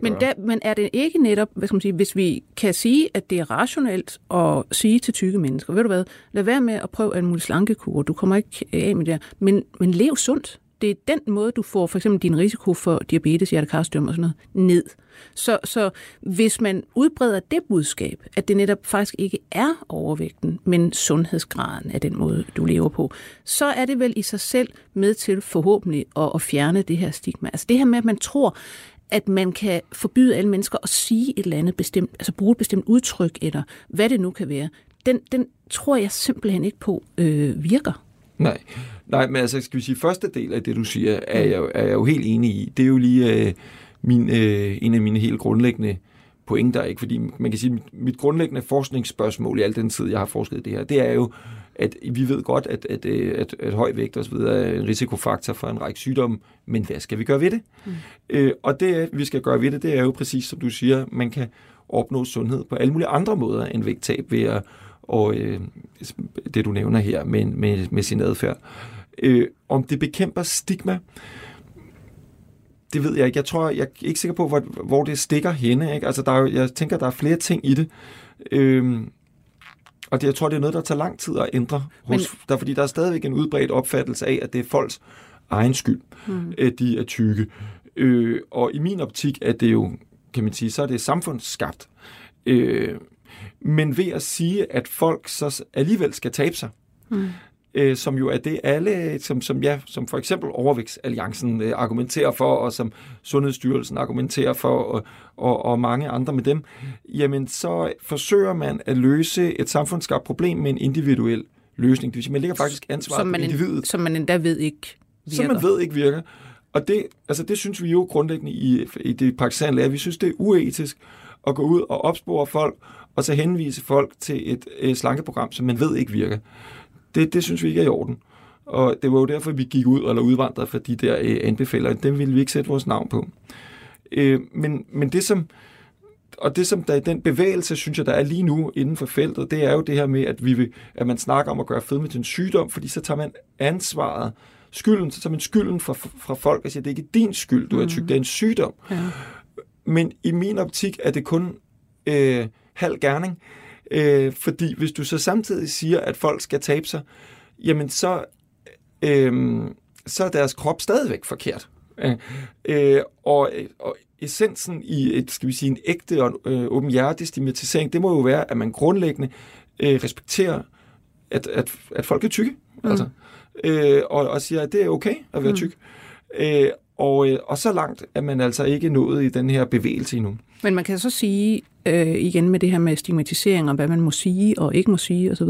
men, der, men er det ikke netop, hvad skal man sige, hvis vi kan sige, at det er rationelt at sige til tykke mennesker, ved du hvad, lad være med at prøve en mulig slankekur, du kommer ikke af med det men, men lev sundt. Det er den måde, du får for eksempel din risiko for diabetes, hjertekarsdøm og sådan noget ned. Så, så hvis man udbreder det budskab, at det netop faktisk ikke er overvægten, men sundhedsgraden af den måde, du lever på, så er det vel i sig selv med til forhåbentlig at, at fjerne det her stigma. Altså det her med, at man tror, at man kan forbyde alle mennesker at sige et eller andet bestemt, altså bruge et bestemt udtryk, eller hvad det nu kan være, den, den tror jeg simpelthen ikke på øh, virker. Nej. Nej, men altså, skal vi sige, første del af det, du siger, er jeg, er jeg jo helt enig i. Det er jo lige øh, min, øh, en af mine helt grundlæggende pointer, ikke? fordi man kan sige, mit, mit grundlæggende forskningsspørgsmål i al den tid, jeg har forsket i det her, det er jo, at vi ved godt, at, at, øh, at, at høj vægt osv. er en risikofaktor for en række sygdomme, men hvad skal vi gøre ved det? Mm. Øh, og det, vi skal gøre ved det, det er jo præcis som du siger, man kan opnå sundhed på alle mulige andre måder end vægttab ved at, og øh, det du nævner her med, med, med sin adfærd. Øh, om det bekæmper stigma, det ved jeg ikke. Jeg tror, jeg er ikke sikker på, hvor, hvor det stikker henne. Ikke? Altså, der er, jeg tænker, der er flere ting i det. Øh, og det, jeg tror, det er noget, der tager lang tid at ændre. Hos, Men... der, fordi der er stadigvæk en udbredt opfattelse af, at det er folks egen skyld, mm. at de er tykke. Øh, og i min optik er det jo, kan man sige, så er det samfundsskabt. Øh, men ved at sige, at folk så alligevel skal tabe sig, mm øh, som jo er det alle, som, som, ja, som for eksempel Overvægtsalliancen øh, argumenterer for, og som Sundhedsstyrelsen argumenterer for, og, og, og mange andre med dem, jamen så forsøger man at løse et samfundsskabt problem med en individuel løsning. Det vil sige, man ligger faktisk ansvar som man på individet. Som man endda ved ikke virker. Som man ved ikke virker. Og det, altså det synes vi jo grundlæggende i, i det praktiserende lærer. Vi synes, det er uetisk at gå ud og opspore folk, og så henvise folk til et, et slankeprogram, som man ved ikke virker. Det, det synes vi ikke er i orden. Og det var jo derfor, vi gik ud eller udvandrede for de der øh, anbefalinger. Dem ville vi ikke sætte vores navn på. Øh, men, men det som og det som der er den bevægelse, synes jeg, der er lige nu inden for feltet, det er jo det her med, at, vi vil, at man snakker om at gøre fedme til en sygdom, fordi så tager man ansvaret, skylden, så tager man skylden fra, fra folk og siger, det er ikke din skyld, du er tyk, mm. det er en sygdom. Ja. Men i min optik er det kun øh, halv gerning. Øh, fordi hvis du så samtidig siger, at folk skal tabe sig, jamen så, øh, så er deres krop stadigvæk forkert. Øh, og, og essensen i et, skal vi sige, en ægte og øh, åben hjertestigmatisering, det må jo være, at man grundlæggende øh, respekterer, at, at, at folk er tykke. Mm. Altså, øh, og, og siger, at det er okay at være mm. tyk. Øh, og, øh, og så langt er man altså ikke nået i den her bevægelse endnu. Men man kan så sige, øh, igen med det her med stigmatisering og hvad man må sige og ikke må sige osv.,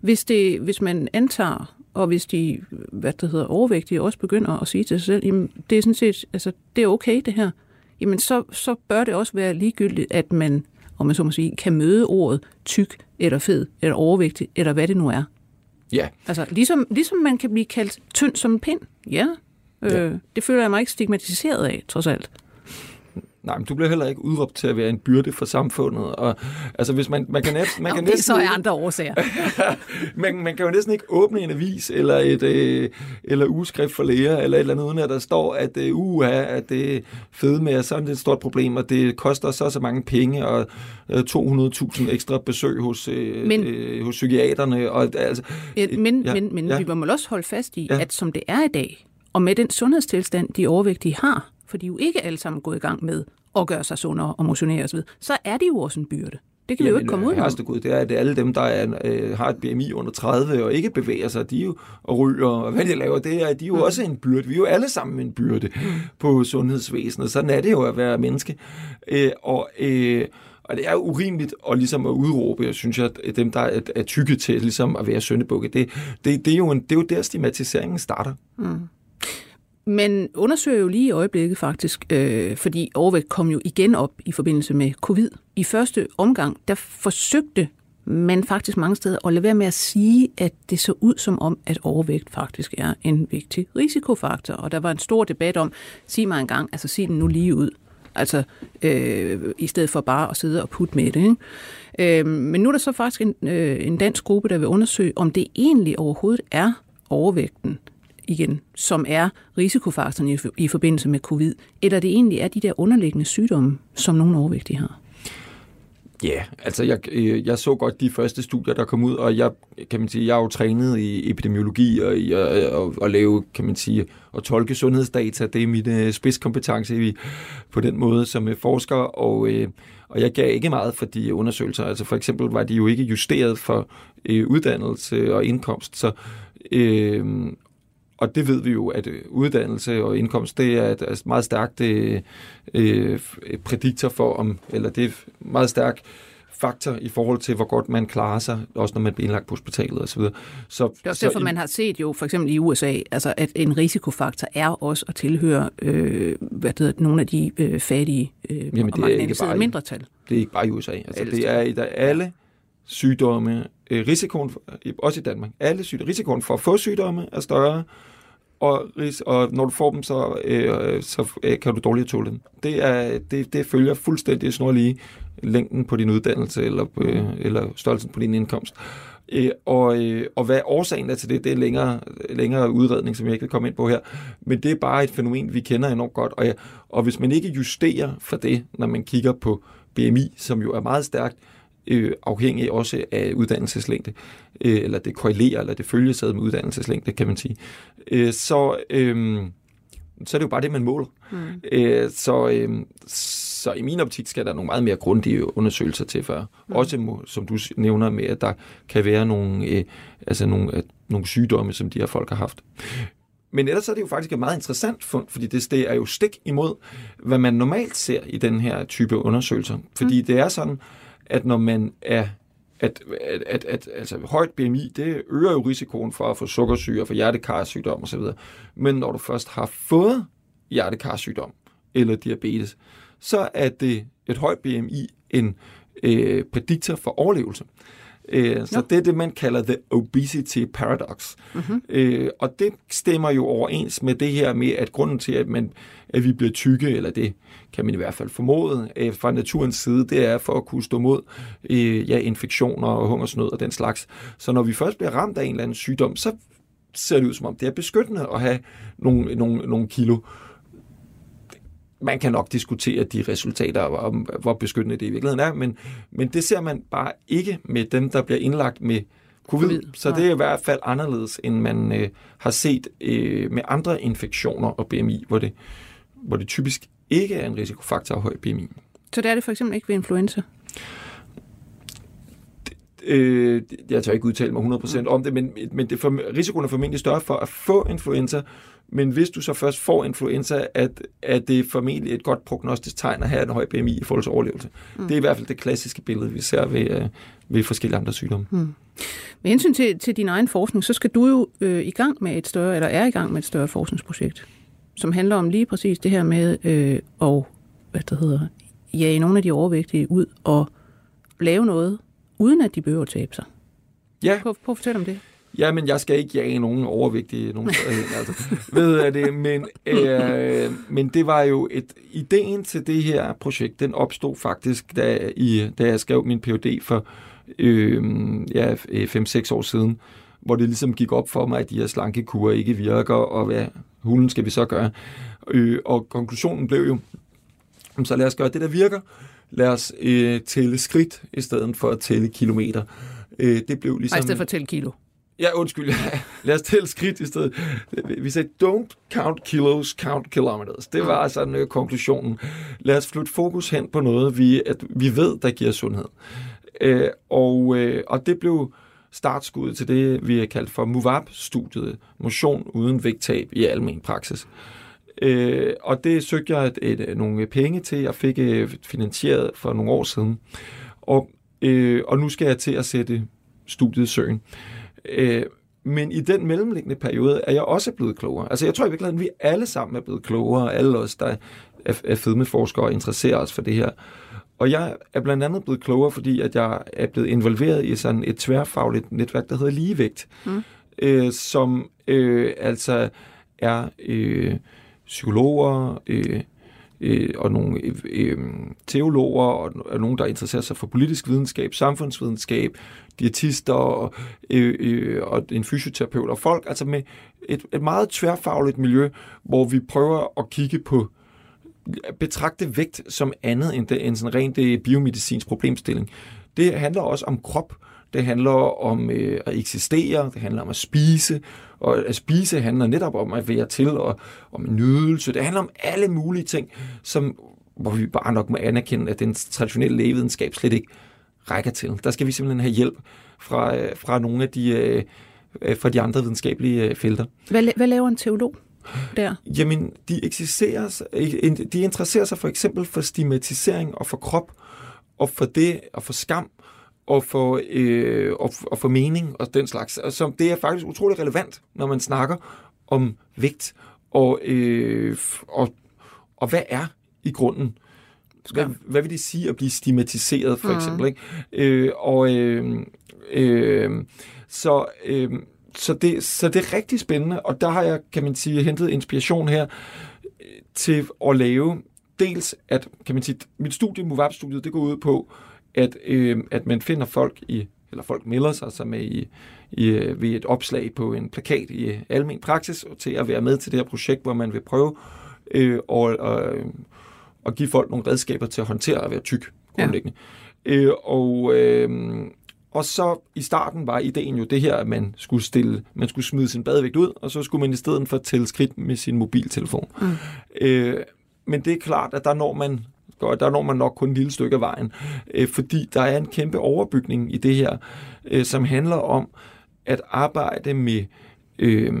hvis, det, hvis man antager, og hvis de hvad det hedder, overvægtige også begynder at sige til sig selv, jamen, det er sådan set, altså, det er okay det her, jamen så, så bør det også være ligegyldigt, at man, om man så må sige, kan møde ordet tyk eller fed eller overvægtig, eller hvad det nu er. Ja. Altså, ligesom, ligesom man kan blive kaldt tynd som en pind. Ja, Ja. Øh, det føler jeg mig ikke stigmatiseret af, trods alt. Nej, men du bliver heller ikke udråbt til at være en byrde for samfundet. Og, altså, hvis man, man kan, næsten, man kan næsten... Det så er andre årsager. man, man kan jo næsten ikke åbne en avis eller et øh, eller ugeskrift for læger eller et eller andet, uden at der står, at øh, uha, at det er fedme er sådan et stort problem, og det koster så så mange penge, og øh, 200.000 ekstra besøg hos, øh, men, øh, hos psykiaterne. Og, altså, ja, men, ja, men, men ja. vi må også holde fast i, ja. at som det er i dag, og med den sundhedstilstand, de overvægtige har, for de er jo ikke alle sammen gået i gang med at gøre sig sundere og motionere osv., så er de jo også en byrde. Det kan Jamen, vi jo ikke komme ud af. Gud, det er, at alle dem, der er, øh, har et BMI under 30 og ikke bevæger sig, de jo, og ryger, og hvad de laver, det er, de er jo mm. også en byrde. Vi er jo alle sammen en byrde på sundhedsvæsenet. Sådan er det jo at være menneske. Øh, og, øh, og det er urimeligt at, ligesom at udråbe, jeg synes, at dem, der er, er tykke til ligesom at være søndebukke, det, det, det, er jo en, det er jo der, stigmatiseringen starter. Mm men undersøger jo lige i øjeblikket faktisk, øh, fordi overvægt kom jo igen op i forbindelse med covid. I første omgang, der forsøgte man faktisk mange steder at lade være med at sige, at det så ud som om, at overvægt faktisk er en vigtig risikofaktor. Og der var en stor debat om, sig mig engang, altså sig den nu lige ud. Altså, øh, i stedet for bare at sidde og putte med det. Ikke? Øh, men nu er der så faktisk en, øh, en dansk gruppe, der vil undersøge, om det egentlig overhovedet er overvægten, igen, som er risikofaktoren i, i forbindelse med covid, eller det egentlig er de der underliggende sygdomme, som nogle overvægtige har. Ja, yeah, altså jeg, øh, jeg så godt de første studier, der kom ud, og jeg kan man sige, jeg er jo trænet i epidemiologi og i at, øh, at, at lave, kan man sige, at tolke sundhedsdata. Det er min øh, spidskompetence på den måde som forsker, og, og jeg gav ikke meget for de undersøgelser. Altså for eksempel var de jo ikke justeret for uddannelse og indkomst, så øh, og det ved vi jo, at uddannelse og indkomst, det er et meget stærkt øh, prædiktor for, om, eller det er meget stærk faktor i forhold til, hvor godt man klarer sig, også når man bliver indlagt på hospitalet osv. Så, så, det er også derfor, så, man har set jo, for eksempel i USA, altså at en risikofaktor er også at tilhøre øh, hvad det hedder, nogle af de øh, fattige øh, Jamen, det er ikke bare, mindretal. Det er ikke bare i USA. Altså, det er i alle sygdomme, Øh, risikoen, øh, også i Danmark, alle sygdomme, risikoen for at få sygdomme er større, og, og når du får dem, så, øh, så øh, kan du dårligere tåle dem. Det, er, det, det følger fuldstændig snorlige længden på din uddannelse eller, øh, eller størrelsen på din indkomst. Øh, og, øh, og hvad årsagen er til det, det er længere, længere udredning, som jeg ikke vil komme ind på her. Men det er bare et fænomen, vi kender enormt godt. Og, ja, og hvis man ikke justerer for det, når man kigger på BMI, som jo er meget stærkt, øh, afhængig også af uddannelseslængde, øh, eller det korrelerer, eller det følges ad med uddannelseslængde, kan man sige, øh, så, øh, så er det jo bare det, man måler. Mm. Øh, så, øh, så i min optik skal der nogle meget mere grundige undersøgelser til før. Mm. Også, som du nævner med, at der kan være nogle, øh, altså nogle, øh, nogle sygdomme, som de her folk har haft. Men ellers er det jo faktisk et meget interessant fund, fordi det, det er jo stik imod, hvad man normalt ser i den her type undersøgelser. Fordi mm. det er sådan, at når man er at, at, at, at altså, højt BMI, det øger jo risikoen for at få sukkersyge og for hjertekarsygdom osv. Men når du først har fået hjertekarsygdom eller diabetes, så er det et højt BMI en øh, prediktor for overlevelse. Øh, så det er det, man kalder the obesity paradox. Mm-hmm. Øh, og det stemmer jo overens med det her med, at grunden til, at, man, at vi bliver tykke, eller det kan man i hvert fald formode øh, fra naturens side, det er for at kunne stå mod øh, ja, infektioner og hungersnød og den slags. Så når vi først bliver ramt af en eller anden sygdom, så ser det ud som om, det er beskyttende at have nogle, nogle, nogle kilo man kan nok diskutere de resultater, om hvor beskyttende det i virkeligheden er, men, men det ser man bare ikke med dem, der bliver indlagt med covid. COVID. Så det er i hvert fald anderledes, end man øh, har set øh, med andre infektioner og BMI, hvor det, hvor det typisk ikke er en risikofaktor af høj BMI. Så det er det for eksempel ikke ved influenza? Øh, jeg tør ikke udtale mig 100% mm. om det, men, men det for, risikoen er formentlig større for at få influenza, men hvis du så først får influenza, at, at det er formentlig et godt prognostisk tegn at have en høj BMI i forhold til overlevelse. Mm. Det er i hvert fald det klassiske billede, vi ser ved, øh, ved forskellige andre sygdomme. Mm. Med hensyn til, til din egen forskning, så skal du jo øh, i gang med et større, eller er i gang med et større forskningsprojekt, som handler om lige præcis det her med øh, at hvad det hedder, jage nogle af de overvægtige ud og lave noget, uden at de behøver at tabe sig. Ja. Prøv, prøv at fortælle om det. Ja, men jeg skal ikke jage nogen overvægtige nogen altså. Ved jeg det, men, øh, men det var jo et, ideen til det her projekt, den opstod faktisk, da, i, da jeg skrev min PhD for øh, ja, 5-6 år siden, hvor det ligesom gik op for mig, at de her slankekurer ikke virker, og hvad hulen skal vi så gøre? Øh, og konklusionen blev jo, så lad os gøre det, der virker. Lad os øh, tælle skridt, i stedet for at tælle kilometer. Øh, det blev ligesom... Ej, i stedet for at tælle kilo. Ja, undskyld. Lad os tælle skridt i stedet. Vi sagde, don't count kilos, count kilometers. Det var sådan uh, konklusionen. Lad os flytte fokus hen på noget, vi, at vi ved, der giver sundhed. Uh, og, uh, og det blev startskuddet til det, vi har kaldt for MOVAP-studiet, motion uden vægttab i almen praksis. Uh, og det søgte jeg et, et, nogle penge til. Jeg fik uh, finansieret for nogle år siden. Og, uh, og nu skal jeg til at sætte studiet i søen. Øh, men i den mellemliggende periode er jeg også blevet klogere. Altså jeg tror i virkeligheden, vi alle sammen er blevet klogere, alle os, der er, er fedmeforskere og interesserer os for det her. Og jeg er blandt andet blevet klogere, fordi at jeg er blevet involveret i sådan et tværfagligt netværk, der hedder Ligevægt, mm. øh, som øh, altså er øh, psykologer, øh, øh, og nogle øh, øh, teologer, og, og nogen, der interesserer sig for politisk videnskab, samfundsvidenskab, diætister og, øh, øh, og en fysioterapeut og folk, altså med et, et meget tværfagligt miljø, hvor vi prøver at kigge på betragte vægt som andet end, det, end sådan rent det biomedicinsk problemstilling. Det handler også om krop, det handler om øh, at eksistere, det handler om at spise, og at spise handler netop om at være til, og om nydelse. Det handler om alle mulige ting, som, hvor vi bare nok må anerkende, at den traditionelle lægevidenskab slet ikke rækker til. Der skal vi simpelthen have hjælp fra, øh, fra nogle af de, øh, øh, fra de andre videnskabelige felter. Hvad, hvad laver en teolog? der? Jamen, de, eksisterer, de interesserer sig for eksempel for stigmatisering og for krop, og for det, og for skam, og for, øh, og, og for mening og den slags. Så det er faktisk utrolig relevant, når man snakker om vægt, og, øh, og, og hvad er i grunden hvad, hvad vil det sige at blive stigmatiseret, for mm. eksempel? Ikke? Øh, og øh, øh, så, øh, så, det, så det er rigtig spændende, og der har jeg, kan man sige, hentet inspiration her øh, til at lave dels, at kan man sige, mit studie, MoveUp-studiet, det går ud på, at, øh, at man finder folk i, eller folk melder sig så med i, i, øh, ved et opslag på en plakat i almen praksis, til at være med til det her projekt, hvor man vil prøve øh, og, og, og give folk nogle redskaber til at håndtere at være tyk, grundlæggende. Ja. Øh, og, øh, og så i starten var ideen jo det her, at man skulle, stille, man skulle smide sin badevægt ud, og så skulle man i stedet for tælle skridt med sin mobiltelefon. Mm. Øh, men det er klart, at der når man der når man nok kun et lille stykke af vejen, øh, fordi der er en kæmpe overbygning i det her, øh, som handler om at arbejde med øh,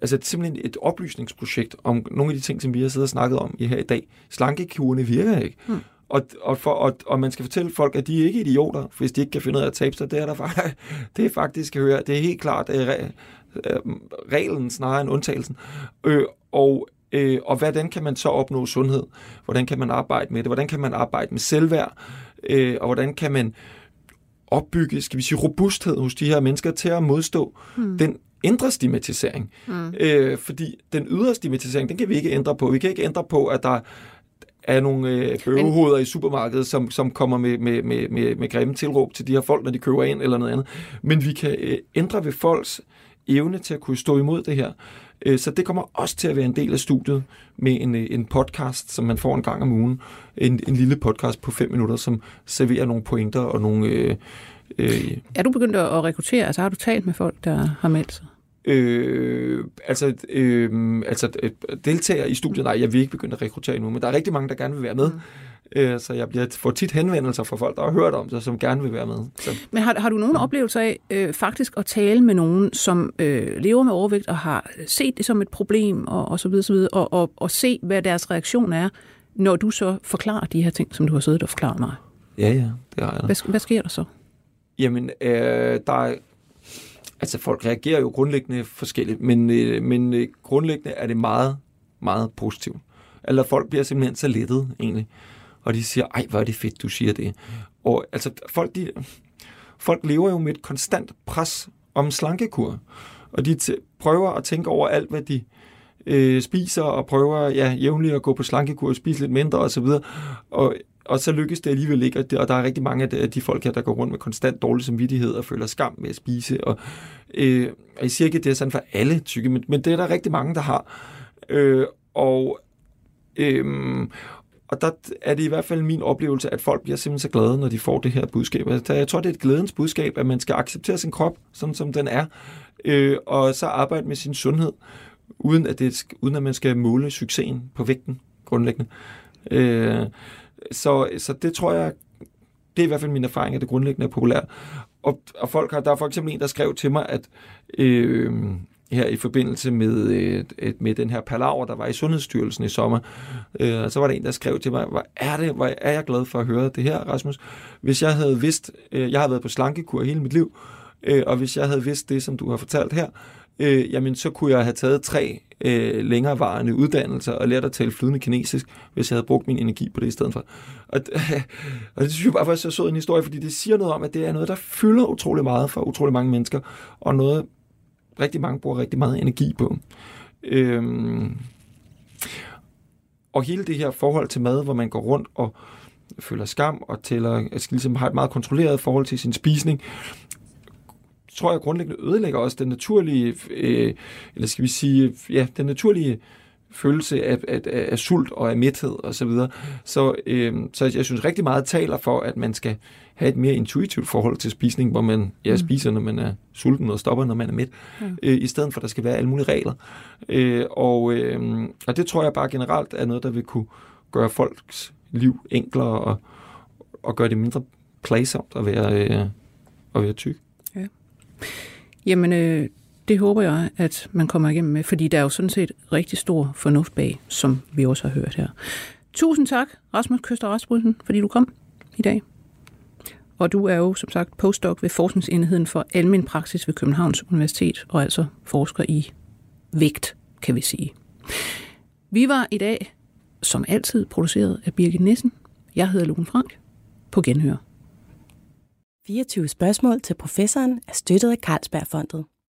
altså simpelthen et oplysningsprojekt om nogle af de ting, som vi har siddet og snakket om her i dag. Slankekurene virker ikke. Hmm. Og, og, for, og, og man skal fortælle folk, at de er ikke idioter, hvis de ikke kan finde ud af at tabe sig. Det er der faktisk, det er faktisk høre. Det er helt klart det er øh, reglen snarere end undtagelsen. Øh, og, øh, og hvordan kan man så opnå sundhed? Hvordan kan man arbejde med det? Hvordan kan man arbejde med selvværd? Øh, og hvordan kan man opbygge, skal vi sige, robusthed hos de her mennesker til at modstå hmm. den indre stigmatisering. Hmm. Øh, fordi den ydre stigmatisering, den kan vi ikke ændre på. Vi kan ikke ændre på, at der er nogle øh, bøvehoveder i supermarkedet, som, som kommer med, med, med, med, med grimme tilråb til de her folk, når de køber ind eller noget andet. Men vi kan øh, ændre ved folks evne til at kunne stå imod det her. Øh, så det kommer også til at være en del af studiet med en, øh, en podcast, som man får en gang om ugen. En, en lille podcast på fem minutter, som serverer nogle pointer og nogle... Øh, øh, er du begyndt at rekruttere? Altså har du talt med folk, der har meldt sig? Øh, altså, øh, altså deltager i studiet, nej, jeg vil ikke begynde at rekruttere nu, men der er rigtig mange, der gerne vil være med. Øh, så jeg bliver, får tit henvendelser fra folk, der har hørt om det, som gerne vil være med. Så. Men har, har du nogen oplevelse af øh, faktisk at tale med nogen, som øh, lever med overvægt og har set det som et problem og, og så videre, så videre og, og, og se, hvad deres reaktion er, når du så forklarer de her ting, som du har siddet og forklaret mig? Ja, ja, det har jeg da. Hvad, hvad sker der så? Jamen, øh, der er Altså folk reagerer jo grundlæggende forskelligt, men, øh, men øh, grundlæggende er det meget, meget positivt. Eller folk bliver simpelthen så lettet egentlig. Og de siger, ej, hvor er det fedt, du siger det. Og altså folk, de, folk lever jo med et konstant pres om slankekur. Og de t- prøver at tænke over alt, hvad de øh, spiser, og prøver ja, jævnligt at gå på slankekur og spise lidt mindre osv. Og, og og så lykkes det alligevel ikke, og der er rigtig mange af de folk her, der går rundt med konstant dårlig samvittighed og føler skam med at spise. Og, øh, og jeg siger ikke, at det er sådan for alle tykke, men, men det er der rigtig mange, der har. Øh, og, øh, og der er det i hvert fald min oplevelse, at folk bliver simpelthen så glade, når de får det her budskab. Jeg tror, det er et glædens budskab, at man skal acceptere sin krop, sådan som den er, øh, og så arbejde med sin sundhed, uden at, det, uden at man skal måle succesen på vægten, grundlæggende. Øh, så, så det tror jeg, det er i hvert fald min erfaring, at det grundlæggende er populært. Og, og folk har, der er for eksempel en, der skrev til mig, at øh, her i forbindelse med, øh, med den her palaver, der var i Sundhedsstyrelsen i sommer, øh, så var der en, der skrev til mig, hvor er, det, hvor er jeg glad for at høre det her, Rasmus. Hvis jeg havde vidst, øh, jeg har været på slankekur hele mit liv, Øh, og hvis jeg havde vidst det, som du har fortalt her, øh, jamen så kunne jeg have taget tre øh, længerevarende uddannelser og lært at tale flydende kinesisk, hvis jeg havde brugt min energi på det i stedet for. Og, øh, og det synes jeg bare var så sød en historie, fordi det siger noget om, at det er noget, der fylder utrolig meget for utrolig mange mennesker, og noget, rigtig mange bruger rigtig meget energi på. Øhm, og hele det her forhold til mad, hvor man går rundt og føler skam og tæller, altså ligesom har et meget kontrolleret forhold til sin spisning, tror jeg grundlæggende ødelægger også den naturlige, øh, eller skal vi sige, ja, den naturlige følelse af, af, af, af sult og af mæthed og så videre. Så, øh, så jeg synes rigtig meget taler for, at man skal have et mere intuitivt forhold til spisning, hvor man ja, mm. spiser, når man er sulten, og stopper, når man er mæt, mm. øh, i stedet for, at der skal være alle mulige regler. Øh, og, øh, og det tror jeg bare generelt er noget, der vil kunne gøre folks liv enklere og, og gøre det mindre plagsomt at være, øh, at være tyk. Ja. Jamen, øh, det håber jeg, at man kommer igennem med, fordi der er jo sådan set rigtig stor fornuft bag, som vi også har hørt her. Tusind tak, Rasmus Køster Rasmussen, fordi du kom i dag. Og du er jo som sagt postdoc ved Forskningsenheden for Almen Praksis ved Københavns Universitet, og altså forsker i vægt, kan vi sige. Vi var i dag, som altid, produceret af Birgit Nissen. Jeg hedder Lone Frank. På genhør. 24 spørgsmål til professoren er støttet af Carlsbergfondet.